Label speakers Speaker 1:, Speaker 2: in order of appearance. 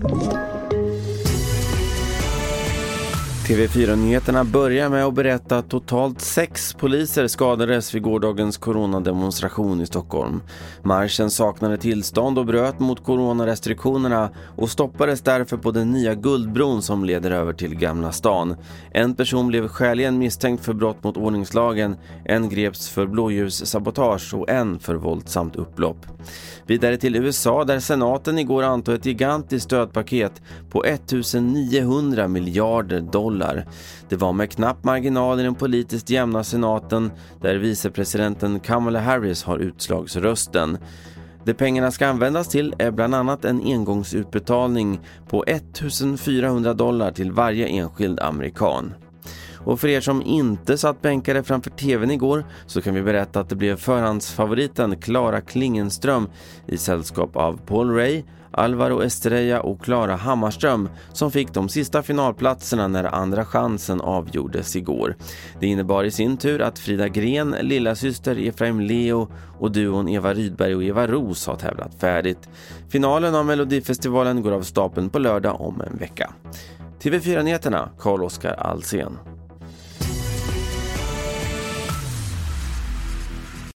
Speaker 1: you TV4-nyheterna börjar med att berätta att totalt sex poliser skadades vid gårdagens coronademonstration i Stockholm. Marschen saknade tillstånd och bröt mot coronarestriktionerna och stoppades därför på den nya Guldbron som leder över till Gamla stan. En person blev skäligen misstänkt för brott mot ordningslagen, en greps för blåljussabotage och en för våldsamt upplopp. Vidare till USA där senaten igår antog ett gigantiskt stödpaket på 1900 miljarder dollar dollar. Det var med knapp marginal i den politiskt jämna senaten där vicepresidenten Kamala Harris har utslagsrösten. Det pengarna ska användas till är bland annat en engångsutbetalning på 1400 dollar till varje enskild amerikan. Och för er som inte satt bänkade framför tvn igår så kan vi berätta att det blev förhandsfavoriten Klara Klingenström i sällskap av Paul Ray, Alvaro Estrella och Klara Hammarström som fick de sista finalplatserna när Andra chansen avgjordes igår. Det innebar i sin tur att Frida Gren, lillasyster Efraim Leo och duon Eva Rydberg och Eva Ros har tävlat färdigt. Finalen av Melodifestivalen går av stapeln på lördag om en vecka. TV4-nyheterna, Carl-Oskar Alsen.